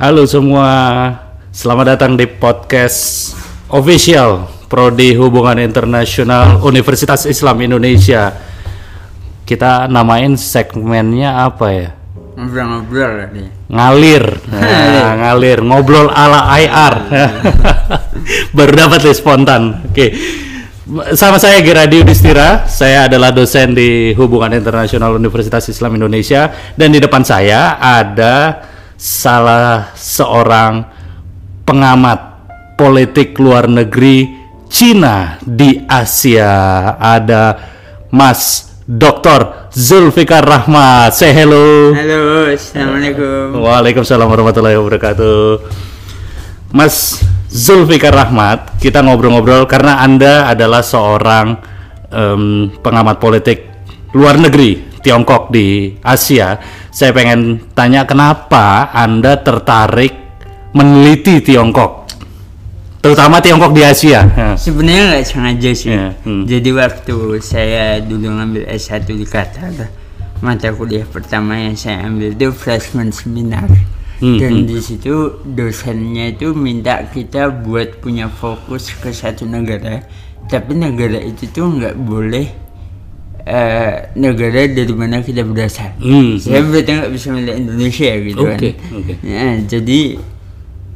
Halo semua, selamat datang di podcast official Prodi Hubungan Internasional Universitas Islam Indonesia. Kita namain segmennya apa ya? Ngobrol-ngobrol nih. Ngalir, nah, ngalir, ngobrol ala IR. Baru dapat nih spontan. Oke, sama saya Geradi Udistira. Saya adalah dosen di Hubungan Internasional Universitas Islam Indonesia dan di depan saya ada salah seorang pengamat politik luar negeri Cina di Asia. Ada Mas Dr. Zulfikar Rahmat. Say hello. Halo, assalamualaikum. Waalaikumsalam warahmatullahi wabarakatuh. Mas Zulfikar Rahmat, kita ngobrol-ngobrol karena Anda adalah seorang em, pengamat politik luar negeri Tiongkok di Asia. Saya pengen tanya kenapa Anda tertarik meneliti Tiongkok, terutama Tiongkok di Asia. Ya. Sebenarnya nggak sengaja sih. Iya, hmm. Jadi waktu saya dulu ngambil S1 di Qatar, mata kuliah pertama yang saya ambil itu freshman seminar. Hmm, Dan di situ dosennya itu minta kita buat punya fokus ke satu negara, tapi negara itu tuh nggak boleh eh, negara dari mana kita berasal. Hmm, Saya berarti nggak bisa milih Indonesia gitu kan. Oke, oke. Nah, jadi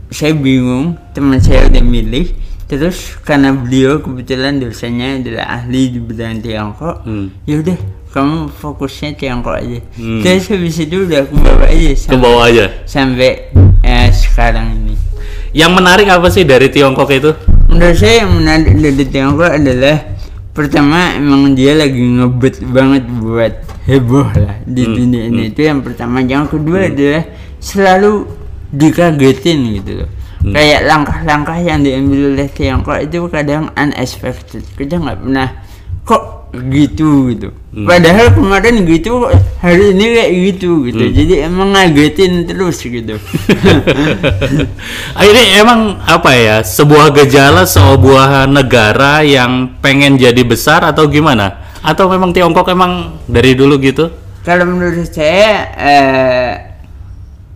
saya bingung teman saya udah milih terus karena beliau kebetulan dosennya adalah ahli di bidang Tiongkok Hmm. ya udah kamu fokusnya Tiongkok aja Hmm. terus habis itu udah aku bawa aja Ke sampai, bawah aja. sampai eh, sekarang ini Yang menarik apa sih dari Tiongkok itu? menurut saya yang menarik dari Tiongkok adalah pertama emang dia lagi ngebet banget buat heboh lah di Hmm, dunia ini. Itu yang pertama. Yang kedua adalah selalu dikagetin gitu loh. Hmm. kayak langkah-langkah yang diambil oleh Tiongkok itu kadang unexpected. Kita nggak pernah kok gitu gitu Hmm. padahal kemarin gitu hari ini kayak gitu gitu Hmm. jadi emang ngagetin terus gitu Ini emang apa ya sebuah gejala sebuah negara yang pengen jadi besar atau gimana? Atau memang Tiongkok emang dari dulu gitu? Kalau menurut saya eh,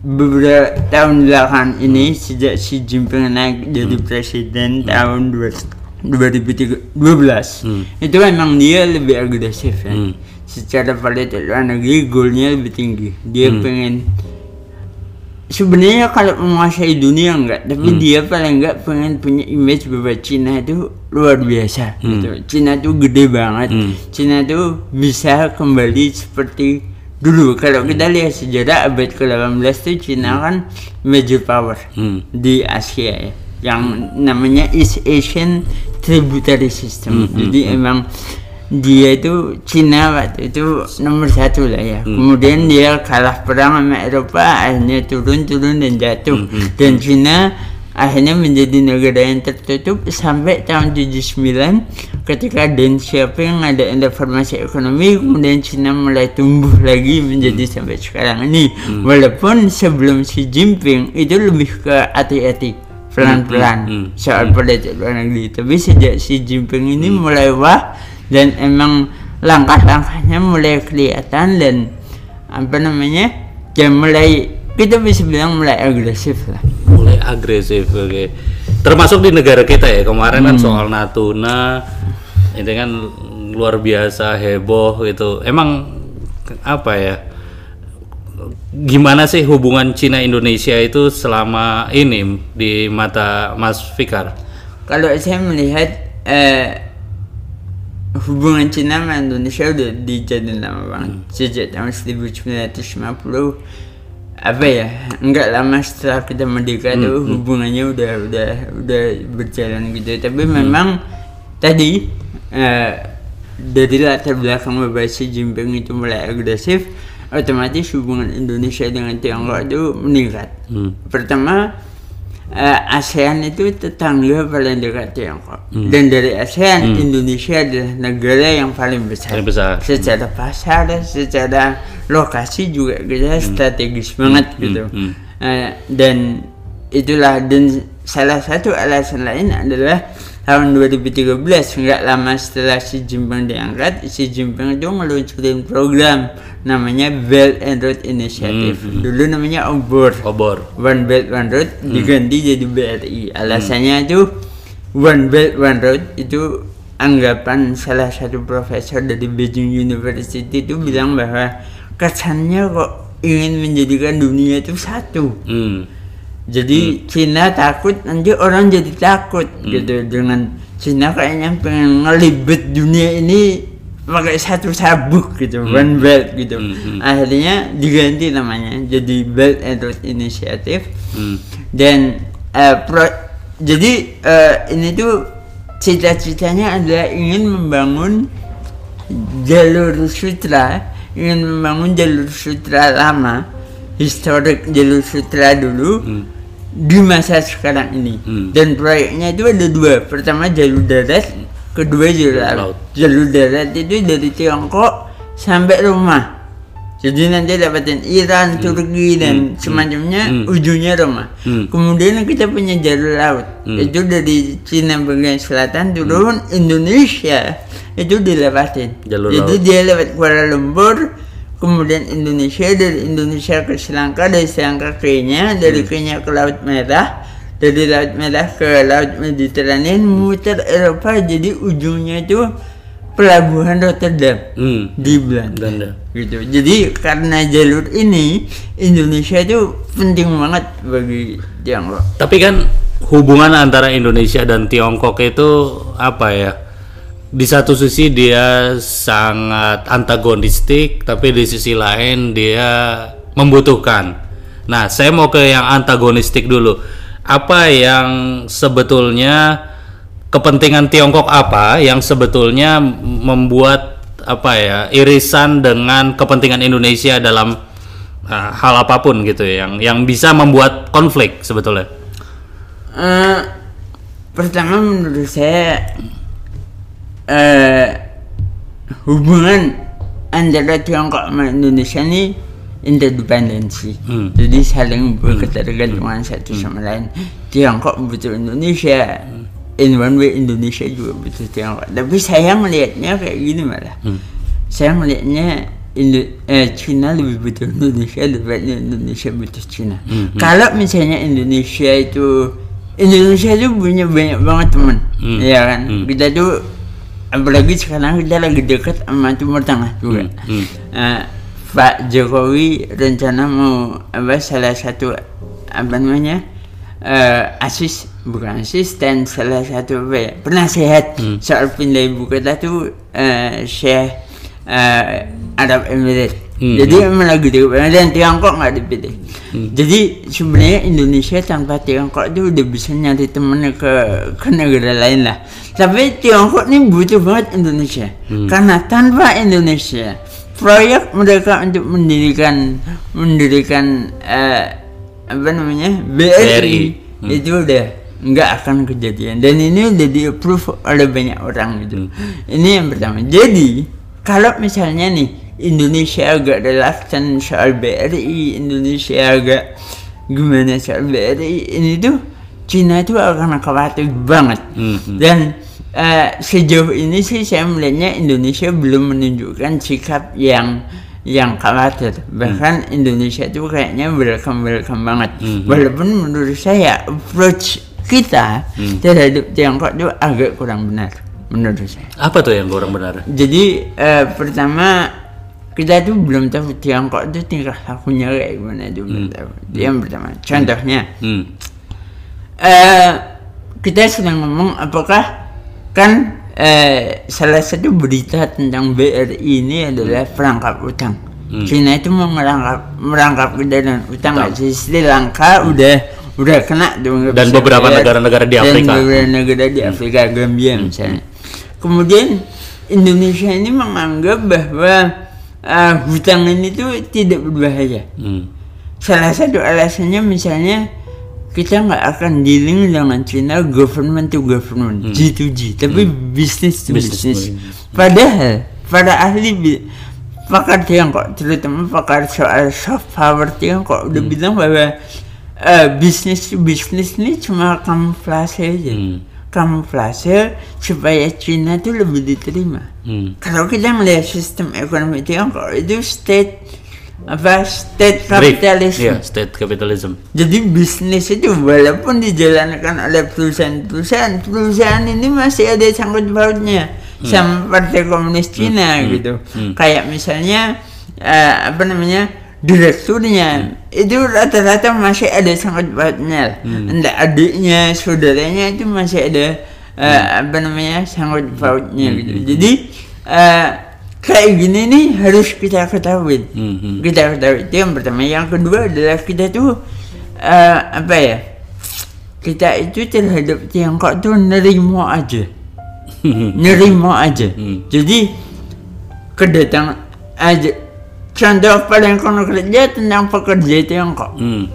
beberapa tahun belakangan ini sejak Xi Jinping naik jadi presiden tahun dua- 2012 Hmm. itu memang dia lebih agresif ya. Hmm. Secara politik luar negeri goalnya lebih tinggi. Dia Hmm. pengen sebenarnya kalau menguasai dunia enggak, tapi Hmm. dia paling enggak pengen punya image bahwa Cina itu luar biasa Hmm. gitu. Cina itu gede banget. Hmm. Cina itu bisa kembali seperti dulu. Kalau kita lihat sejarah abad ke-18 itu Cina kan major power Hmm. di Asia ya. Yang namanya East Asian Tributary System. Hmm, Jadi emang dia itu Cina waktu itu nomor satu lah ya. Hmm. Kemudian dia kalah perang sama Eropa, akhirnya turun turun dan jatuh. Hmm, Dan Cina akhirnya menjadi negara yang tertutup sampai tahun 79 ketika Deng Xiaoping ada reformasi ekonomi kemudian Cina mulai tumbuh lagi menjadi sampai sekarang ini walaupun sebelum Xi Jinping itu lebih ke hati-hati pelan-pelan Hmm, hmm, soal politik luar negeri tapi sejak Xi Jinping ini mulai wah dan emang langkah-langkahnya mulai kelihatan dan apa namanya ya mulai kita bisa bilang mulai agresif lah Mulai agresif, oke. Termasuk di negara kita ya kemarin kan soal Natuna, itu kan luar biasa heboh gitu. Emang apa ya? Gimana sih hubungan Cina Indonesia itu selama ini di mata Mas Fikar? Kalau saya melihat eh, hubungan Cina sama Indonesia udah dijadiin lama banget. Sejak tahun 1950 apa ya nggak lama setelah kita merdeka tuh hubungannya udah udah udah berjalan gitu. Tapi memang tadi eh, dari latar belakang Bapak Xi Jinping itu mulai agresif otomatis hubungan Indonesia dengan Tiongkok itu meningkat. Hmm. pertama eh, ASEAN itu tetangga paling dekat Tiongkok. Dan dari ASEAN Indonesia adalah negara yang paling besar, Paling besar. secara pasar secara lokasi juga kita strategis banget gitu. Hmm. Eh, dan itulah dan salah satu alasan lain adalah tahun 2013 nggak lama setelah Xi Jinping diangkat Xi Jinping itu ngeluncurin program namanya Belt and Road Initiative Hmm, dulu namanya obor Obor. One Belt One Road Hmm. diganti jadi BRI alasannya itu One Belt One Road itu anggapan salah satu profesor dari Beijing University itu bilang bahwa kesannya kok ingin menjadikan dunia itu satu Hmm. Jadi Cina takut nanti orang jadi takut Hmm. gitu dengan Cina kayaknya pengen ngelibet dunia ini pakai satu sabuk gitu one belt gitu Hmm, hmm. akhirnya diganti namanya jadi Belt and Road Initiative Hmm. dan eh, pro- jadi eh, ini tuh cita-citanya adalah ingin membangun jalur sutra ingin membangun jalur sutra lama historik jalur sutra dulu Hmm. Di masa sekarang ini Hmm. dan proyeknya itu ada dua pertama jalur darat kedua jalur laut jalur darat itu dari Tiongkok sampai Roma jadi nanti dapatin Iran, Turki dan semacamnya Hmm. ujungnya Roma. Hmm. Kemudian kita punya jalur laut, Hmm. itu dari Cina bagian selatan turun Indonesia itu dilewatin. Jalur Jadi laut. dia lewat Kuala Lumpur, kemudian Indonesia dari Indonesia ke Sri Lanka, dari Sri Lanka ke Kenya, dari Kenya ke Laut Merah, dari Laut Merah ke Laut Mediterania, muter Eropa, jadi ujungnya itu pelabuhan Rotterdam Hmm. di Belanda Belanda. gitu. Jadi karena jalur ini Indonesia itu penting banget bagi Tiongkok. Tapi kan hubungan antara Indonesia dan Tiongkok itu apa ya? Di satu sisi dia sangat antagonistik, tapi di sisi lain dia membutuhkan. Nah, saya mau ke yang antagonistik dulu. Apa yang sebetulnya kepentingan Tiongkok apa yang sebetulnya membuat apa ya irisan dengan kepentingan Indonesia dalam uh, hal apa pun gitu ya, yang yang bisa membuat konflik sebetulnya. Eh, pertama menurut saya eh hubungan antara Tiongkok sama Indonesia ini interdependensi. Hmm. Jadi saling berketergantungan satu sama lain. Tiongkok butuh Indonesia. In one way Indonesia juga butuh Tiongkok. Tapi saya melihatnya kayak gini malah. Saya melihatnya Indo eh, Cina lebih butuh Indonesia daripada Indonesia butuh Cina. Kalau misalnya Indonesia itu Indonesia itu punya banyak banget teman, Hmm. ya kan? Hmm. Kita tuh apalagi sekarang kita lagi dekat sama Timur Tengah juga. Hmm. Eh, Pak Jokowi rencana mau apa salah satu apa namanya eh, asis bukan asisten salah satu apa ya penasehat soal pindah ibu kota tuh eh, Syekh eh, Arab Emirates. Hmm. Jadi emang lagi di dan Tiongkok nggak dipilih. Jadi sebenarnya Indonesia tanpa Tiongkok itu udah bisa nyari temennya ke ke negara lain lah. Tapi Tiongkok ini butuh banget Indonesia karena tanpa Indonesia proyek mereka untuk mendirikan mendirikan eh, apa namanya BRI, BRI. itu udah nggak akan kejadian dan ini udah di approve oleh banyak orang gitu. Ini yang pertama. Jadi kalau misalnya nih Indonesia agak reluctant soal BRI, Indonesia agak gimana soal BRI ini tuh Cina itu akan khawatir banget. Mhm. Dan eh, sejauh ini sih saya melihatnya Indonesia belum menunjukkan sikap yang yang khawatir. Bahkan Indonesia itu kayaknya welcome welcome banget. Mhm. Walaupun menurut saya approach kita terhadap Tiongkok itu agak kurang benar menurut saya. Apa tuh yang kurang benar? Jadi eh, pertama kita tuh belum tahu Tiongkok itu tingkah lakunya kayak gimana itu belum tahu. Itu yang pertama. Contohnya, Hmm. eh kita sedang ngomong apakah kan eh, salah satu berita tentang BRI ini adalah perangkap utang. Hmm. Cina itu mau merangkap merangkap kita dengan utang nggak sih? Sri Lanka udah udah kena tuh Dan beberapa bayar. negara-negara di Dan Afrika. beberapa negara di Afrika Gambia misalnya. Kemudian Indonesia ini menganggap bahwa eh, hutang ini tuh tidak berbahaya. Hmm. Salah satu alasannya misalnya kita nggak akan dealing dengan China government to government G to G, tapi business to Business business. to- Padahal para ahli pakar Tiongkok, terutama pakar soal soft power Tiongkok udah bilang bahwa eh, business to business ini cuma kamuflase aja. Hmm. Kamuflase supaya Cina itu lebih diterima. Hmm. Kalau kita melihat sistem ekonomi Tiongkok itu state apa state kapitalisme. Iya, state capitalism. Jadi bisnis itu walaupun dijalankan oleh perusahaan-perusahaan, perusahaan ini masih ada sangkut pautnya sama Partai Komunis Cina gitu. Hmm. Kayak misalnya eh, apa namanya direkturnya. Itu rata-rata masih ada sangkut pautnya. Entah adiknya, saudaranya itu masih ada eh, apa namanya sangkut pautnya gitu. Jadi eh, kayak gini nih harus kita ketahui. Hmm, hmm. kita ketahui. Itu yang pertama. Yang kedua adalah kita tuh eh, apa ya kita itu terhadap Tiongkok tuh nerimo aja. Nerimo aja. Hmm. jadi kedatangan aja contoh paling konkretnya tentang pekerja Tiongkok Hmm.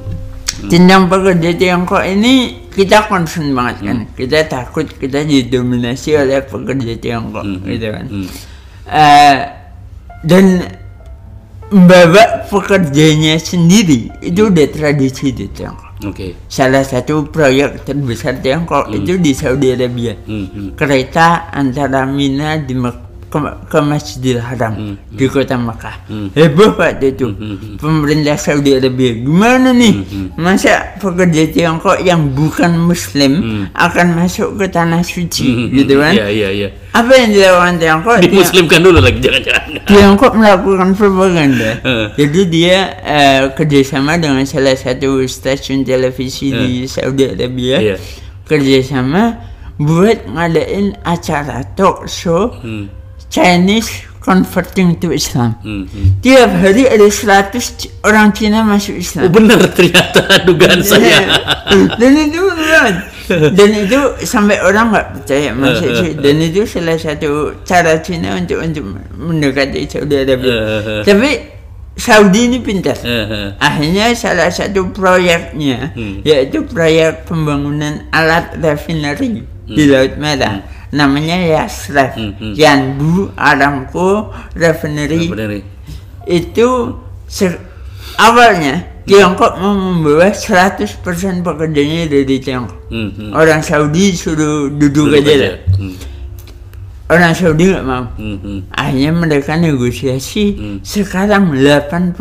tentang pekerja Tiongkok ini kita concern banget kan kita takut kita didominasi oleh pekerja Tiongkok Hmm. gitu kan Hmm. Eh, dan membawa pekerjanya sendiri itu udah tradisi di Tiongkok. Oke. Salah satu proyek terbesar Tiongkok itu di Saudi Arabia. Hmm, hmm. Kereta antara Mina di Mek- ke, ke Masjidil Haram Hmm, di kota Makkah. Hmm. Heboh waktu itu. Hmm, hmm, Pemerintah Saudi Arabia gimana nih? Masa pekerja Tiongkok yang bukan Muslim Hmm. akan masuk ke tanah suci, Hmm, hmm, gitu kan? Iya, iya, iya. Apa yang dilakukan Tiongkok? Dimuslimkan dulu lagi, jangan-jangan. Tiongkok melakukan propaganda. Jadi dia eh, kerjasama dengan salah satu stasiun televisi di Saudi Arabia. Iya. Kerjasama buat ngadain acara talk show Hmm, Chinese converting to Islam. hmm, hmm. Tiap hari ada 100 C- orang Cina masuk Oh Islam. benar ternyata dugaan saya. Dan itu beneran. Dan itu sampai orang nggak percaya masuk sih. Dan itu salah satu cara Cina untuk untuk mendekati Saudi Arabia. Tapi Saudi ini pintar. eh, eh. Akhirnya salah satu proyeknya Hmm. yaitu proyek pembangunan alat refinery di Laut Merah. Namanya Yasref, Hmm, hmm. Yanbu Aramco Refinery nih. itu se- awalnya Tiongkok mau membawa 100% pekerjanya dari Tiongkok. Hmm, hmm. Orang Saudi suruh duduk, Duduk aja aja. lah. Hmm, Orang Saudi nggak mau. hmm, hmm. Akhirnya mereka negosiasi. Hmm. Sekarang 80%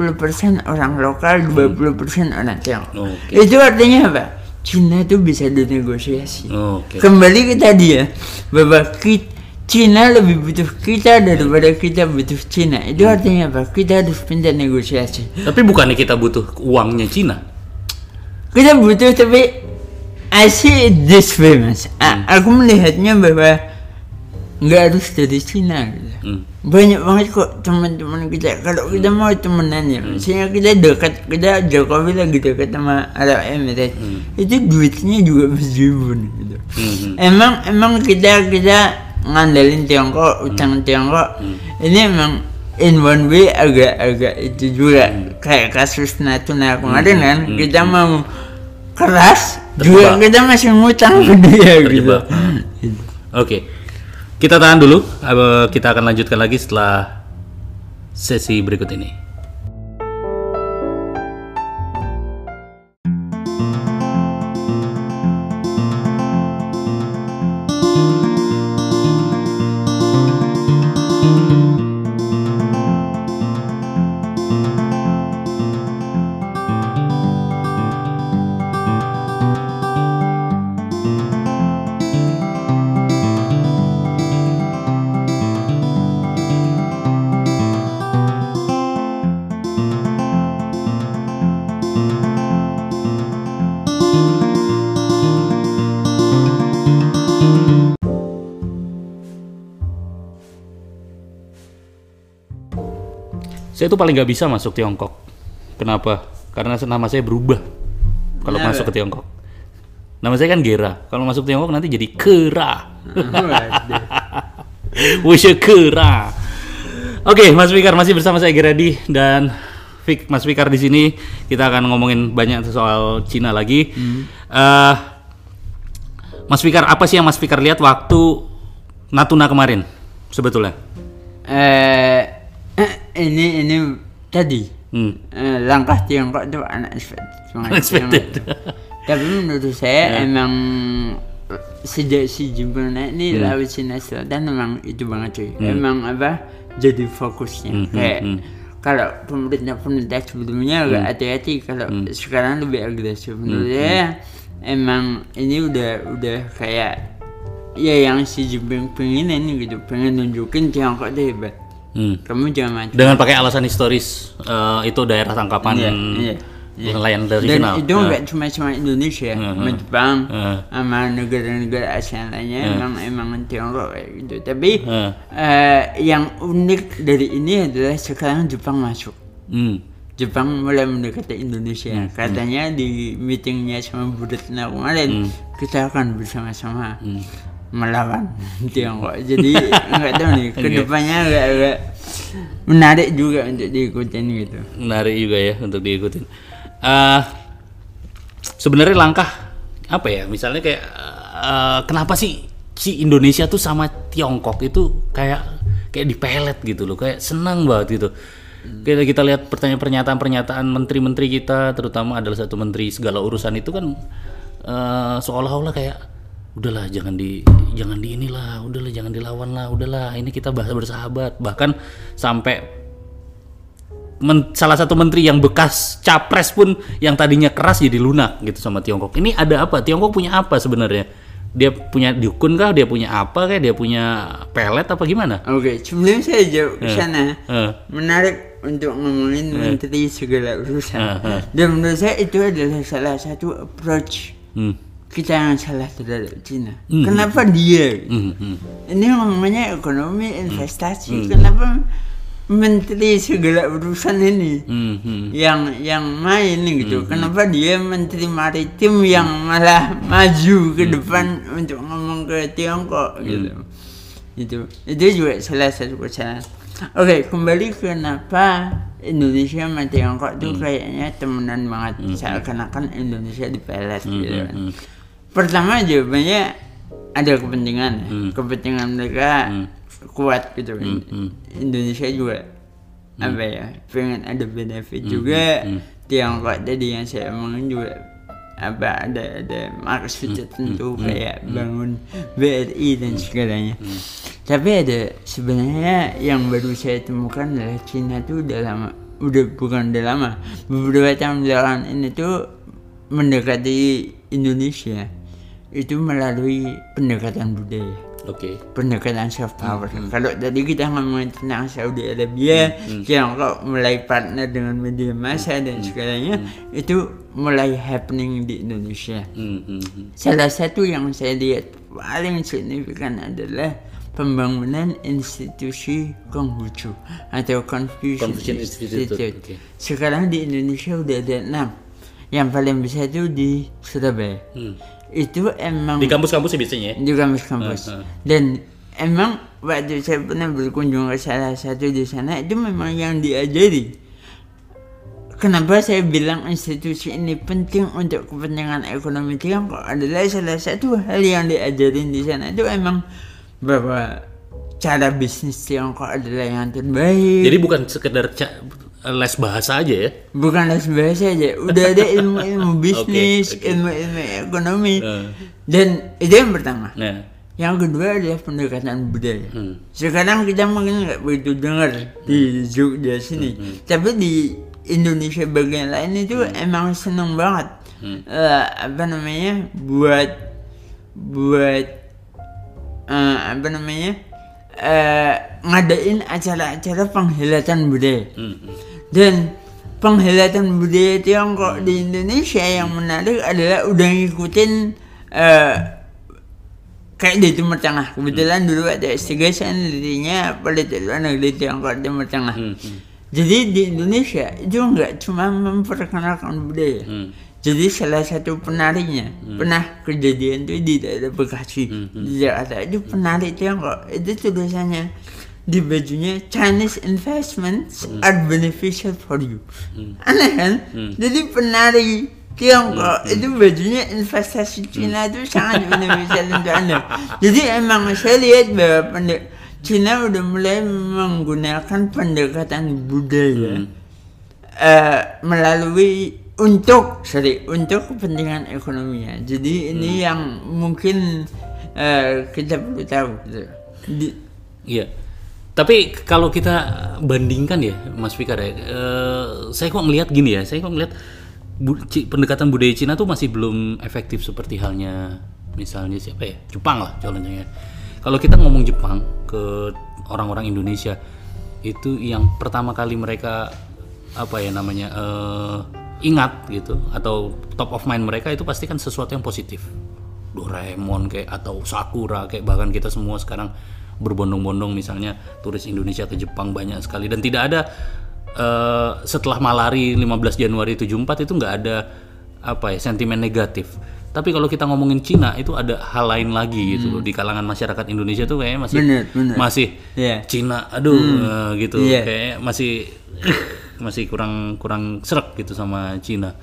orang lokal, 20% orang Tiongkok. Oke. Itu artinya apa? Cina itu bisa dinegosiasi. Oke. Kembali ke tadi ya, bahwa ki- Cina lebih butuh kita daripada kita butuh Cina. Itu artinya apa? Kita harus pintar negosiasi. Tapi bukannya kita butuh uangnya Cina? Kita butuh tapi I see it this way mas. A- Aku melihatnya bahwa nggak harus dari Cina. Gitu. Hmm. Banyak banget kok teman-teman kita. Kalau kita mau temenan ya, misalnya kita dekat, kita Jokowi lagi dekat sama Arab Emirates, itu duitnya juga meskipun gitu. Hmm, hmm. Emang emang kita kita ngandelin Tiongkok, utang Tiongkok. Ini emang in one way agak-agak itu juga kayak kasus Natuna kemarin kan kita mau keras juga kita masih ngutang ke dia gitu. Terjebak. Oke. Kita tahan dulu. eh, Kita akan lanjutkan lagi setelah sesi berikut ini. Saya tuh paling nggak bisa masuk Tiongkok. Kenapa? Karena nama saya berubah kalau Kenapa? masuk ke Tiongkok. Nama saya kan Gera. Kalau masuk Tiongkok nanti jadi Kera. Wushu Kera. Oke, Mas Fikar masih bersama saya Geradi dan Fik, Mas Fikar di sini kita akan ngomongin banyak soal Cina lagi. Eh, Mas Fikar, apa sih yang Mas Fikar lihat waktu Natuna kemarin sebetulnya? Eh, ini ini tadi. Hmm. eh, langkah Tiongkok itu unexpected. Unexpected. Tapi menurut saya emang sejak si naik nih Hmm. Laut Cina Selatan memang itu banget cuy. Emang apa jadi fokusnya. Hmm, kayak hmm, kalau pemerintah pemerintah sebelumnya agak hati-hati. Kalau sekarang lebih agresif. Menurut saya emang ini udah udah kayak ya yang si Jinping pengen ini gitu pengen nunjukin Tiongkok itu hebat Hmm. kamu jangan macam Dengan pakai alasan historis eh, itu daerah tangkapan Iya, iya, iya. nelayan dan tradisional. itu Eh, enggak cuma cuma Indonesia sama Jepang Eh. sama negara-negara ASEAN lainnya emang emang Tiongkok kayak gitu tapi Eh. eh, yang unik dari ini adalah sekarang Jepang masuk hmm. Jepang mulai mendekati Indonesia katanya di meetingnya sama Bu Retno kemarin kita akan bersama-sama melawan Tiongkok jadi nggak tahu nih ke depannya agak agak menarik juga untuk diikutin gitu menarik juga ya untuk diikutin. Eh, sebenarnya langkah apa ya? Misalnya kayak eh, kenapa sih si Indonesia tuh sama Tiongkok itu kayak kayak dipelet gitu loh, kayak senang banget gitu. Kita kita lihat pertanyaan pernyataan-pernyataan menteri-menteri kita, terutama adalah satu menteri segala urusan itu kan eh, seolah-olah kayak udahlah jangan di jangan di inilah, udahlah jangan dilawan lah, udahlah ini kita bahas bersahabat. Bahkan sampai men- salah satu menteri yang bekas capres pun yang tadinya keras jadi lunak gitu sama Tiongkok. Ini ada apa? Tiongkok punya apa sebenarnya? Dia punya dukun kah? Dia punya apa kah? Dia punya pelet apa gimana? Oke, sebelum saya jauh ke sana, Eh. menarik untuk ngomongin menteri segala urusan. Eh, eh. Dan menurut saya itu adalah salah satu approach Hmm. Kita yang salah terhadap Cina. Kenapa dia? Hmm, hmm. Ini namanya ekonomi investasi. Kenapa menteri segala urusan ini Hmm, hmm. yang yang main gitu? Kenapa dia menteri maritim yang malah maju ke depan untuk ngomong ke Tiongkok gitu? Itu itu juga salah satu kesalahan. Oke, kembali kenapa Indonesia sama Tiongkok tuh kayaknya temenan banget seakan-akan Indonesia dipelet gitu kan. Pertama jawabannya ada kepentingan, ya. kepentingan mereka kuat gitu kan. Indonesia juga apa ya pengen ada benefit juga. Tiongkok tadi yang saya omongin juga apa ada ada maksud tertentu kayak bangun BRI dan segalanya. Tapi ada sebenarnya yang baru saya temukan adalah Cina tuh udah lama, udah bukan udah lama, beberapa tahun belakangan ini tuh mendekati Indonesia itu melalui pendekatan budaya Oke. pendekatan soft power. Kalau tadi kita ngomongin tentang Saudi Arabia, Tiongkok mulai partner dengan media massa dan segalanya, itu mulai happening di Indonesia. Hmm, hmm, hmm. Salah satu yang saya lihat paling signifikan adalah pembangunan institusi Konghucu atau Confucian Institute, Institute. oke. Sekarang di Indonesia udah ada enam. Yang paling besar itu di Surabaya. Hmm. Itu emang Di kampus-kampus biasanya ya? di kampus-kampus. Uh, uh. Dan emang waktu saya pernah berkunjung ke salah satu di sana itu memang yang diajari. Kenapa saya bilang institusi ini penting untuk kepentingan ekonomi Tiongkok adalah salah satu hal yang diajarin di sana itu emang bahwa cara bisnis Tiongkok adalah yang terbaik. Jadi bukan sekedar les bahasa aja ya? bukan les bahasa aja, udah ada ilmu-ilmu bisnis, oke. ilmu-ilmu ekonomi. Uh. Dan itu yang pertama. Nah, Yang kedua adalah pendekatan budaya. Hmm. Sekarang kita mungkin nggak begitu dengar di Jogja sini, tapi di Indonesia bagian lain itu emang seneng banget. Eh, apa namanya buat buat eh, apa namanya eh, ngadain acara-acara penghilatan budaya. hmm, hmm. Dan penghilatan budaya Tiongkok di Indonesia yang menarik adalah udah ngikutin eh, kayak di Timur Tengah. Kebetulan dulu ada S3 saya nelitinya politik luar negeri Tiongkok Timur Tengah. Hmm, hmm. Jadi di Indonesia itu nggak cuma memperkenalkan budaya. Hmm. Jadi salah satu penarinya pernah kejadian tuh di daerah Bekasi di Jakarta itu penari Tiongkok itu tulisannya di bajunya Chinese investments are beneficial for you. Aneh kan? Jadi penari Tiongkok itu bajunya investasi Cina itu sangat beneficial untuk anda. Jadi emang saya lihat bahwa pendek Cina udah mulai menggunakan pendekatan budaya eh, melalui untuk sorry untuk kepentingan ekonominya. Jadi ini Hmm. yang mungkin eh, kita perlu tahu. Gitu. Di-. Tapi kalau kita bandingkan ya, Mas Fikar ya, eh, saya kok ngelihat gini ya, saya kok ngelihat bu- pendekatan budaya Cina tuh masih belum efektif seperti halnya misalnya siapa ya, Jepang lah contohnya. ya. Kalau kita ngomong Jepang ke orang-orang Indonesia, itu yang pertama kali mereka apa ya namanya eh, ingat gitu atau top of mind mereka itu pasti kan sesuatu yang positif. Doraemon kayak atau Sakura kayak bahkan kita semua sekarang berbondong-bondong misalnya turis Indonesia ke Jepang banyak sekali dan tidak ada eh, setelah malari 15 Januari 74 itu nggak ada apa ya sentimen negatif. Tapi kalau kita ngomongin Cina itu ada hal lain lagi gitu loh di kalangan masyarakat Indonesia tuh kayaknya masih Bener, bener. masih Iya. Cina aduh eh, gitu Iya. kayak masih masih kurang kurang serak gitu sama Cina.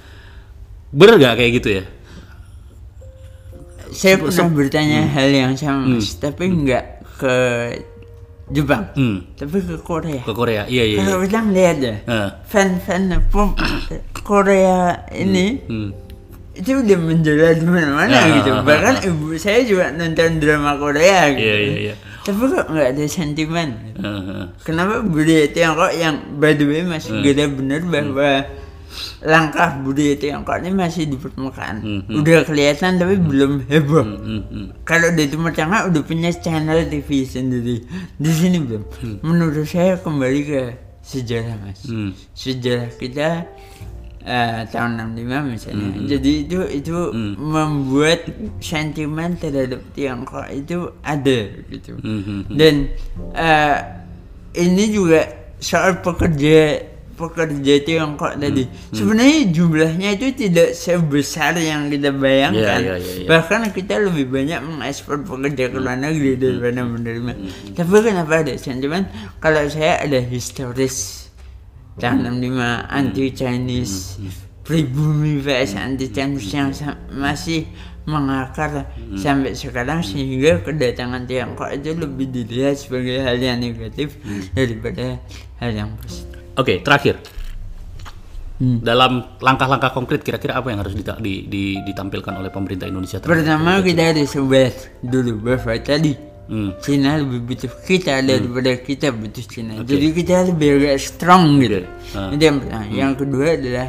Bener gak kayak gitu ya? saya pernah bertanya hal yang sama, Mas, tapi nggak ke Jepang, Hmm, tapi ke Korea. ke Korea. Iya iya. iya. Kalau kita lihat ya, Eh, fan-fan pop Korea ini hmm. itu udah menjelar di mana-mana Ah, gitu. ah, Bahkan ibu saya juga nonton drama Korea gitu. Iya iya iya. Tapi kok nggak ada sentimen? Eh, eh. Kenapa budaya Tiongkok yang by the way masih Hmm. gede bener bahwa langkah budaya Tiongkok ini masih di permukaan. Hmm, Udah kelihatan tapi belum heboh. Hmm, hmm. Kalau di Timur Tengah udah punya channel TV sendiri. Di sini belum. Menurut saya kembali ke sejarah mas. Hmm. Sejarah kita eh, tahun 65 misalnya. Hmm, Jadi itu itu membuat sentimen terhadap Tiongkok itu ada gitu. Hmm, hmm, hmm. Dan eh, ini juga soal pekerja pekerja Tiongkok tadi. Sebenarnya jumlahnya itu tidak sebesar yang kita bayangkan. Iya, iya, iya, iya. Bahkan kita lebih banyak mengekspor pekerja ke luar negeri daripada menerima. Tapi kenapa ada sentimen? Kalau saya ada historis tahun 65 anti Chinese pribumi vs anti Chinese yang masih mengakar sampai sekarang sehingga kedatangan Tiongkok itu lebih dilihat sebagai hal yang negatif daripada hal yang positif. Oke, terakhir. Hmm. Dalam langkah-langkah konkret kira-kira apa yang harus dita- di- di- ditampilkan oleh pemerintah Indonesia? terhadap- Pertama kita harus aware dulu bahwa tadi Hmm. Cina lebih butuh kita daripada kita butuh Cina. Jadi kita lebih agak strong gitu. Ah. Itu yang pertama. Yang kedua adalah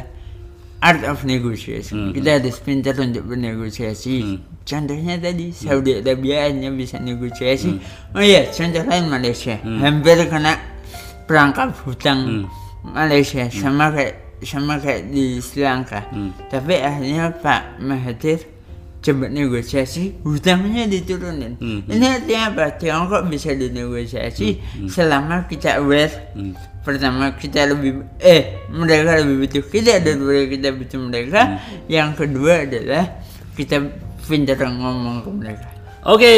art of negotiation. Kita harus pintar untuk bernegosiasi. Contohnya tadi Saudi Arabia hanya bisa negosiasi. Oh iya, contoh lain Malaysia. Hampir kena perangkap hutang Malaysia sama kayak sama kayak di Sri Lanka. Tapi akhirnya Pak Mahathir coba negosiasi hutangnya diturunin. Ini artinya apa? Tiongkok bisa dinegosiasi selama kita aware. Pertama kita lebih eh mereka lebih butuh kita daripada kita butuh mereka. Yang kedua adalah kita pintar ngomong ke mereka. Oke,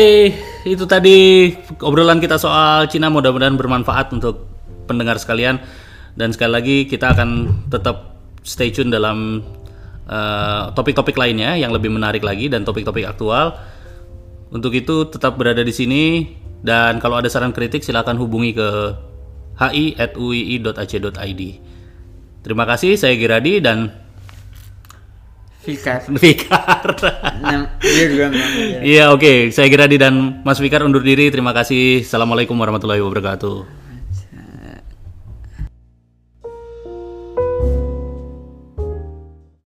itu tadi obrolan kita soal Cina mudah-mudahan bermanfaat untuk pendengar sekalian dan sekali lagi kita akan tetap stay tune dalam eh, topik-topik lainnya yang lebih menarik lagi dan topik-topik aktual. Untuk itu tetap berada di sini dan kalau ada saran kritik silakan hubungi ke hi@uii.ac.id. Terima kasih, saya Giradi dan Fikar. Fikar. Iya oke, saya Giradi dan Mas Fikar undur diri. Terima kasih. Assalamualaikum warahmatullahi wabarakatuh.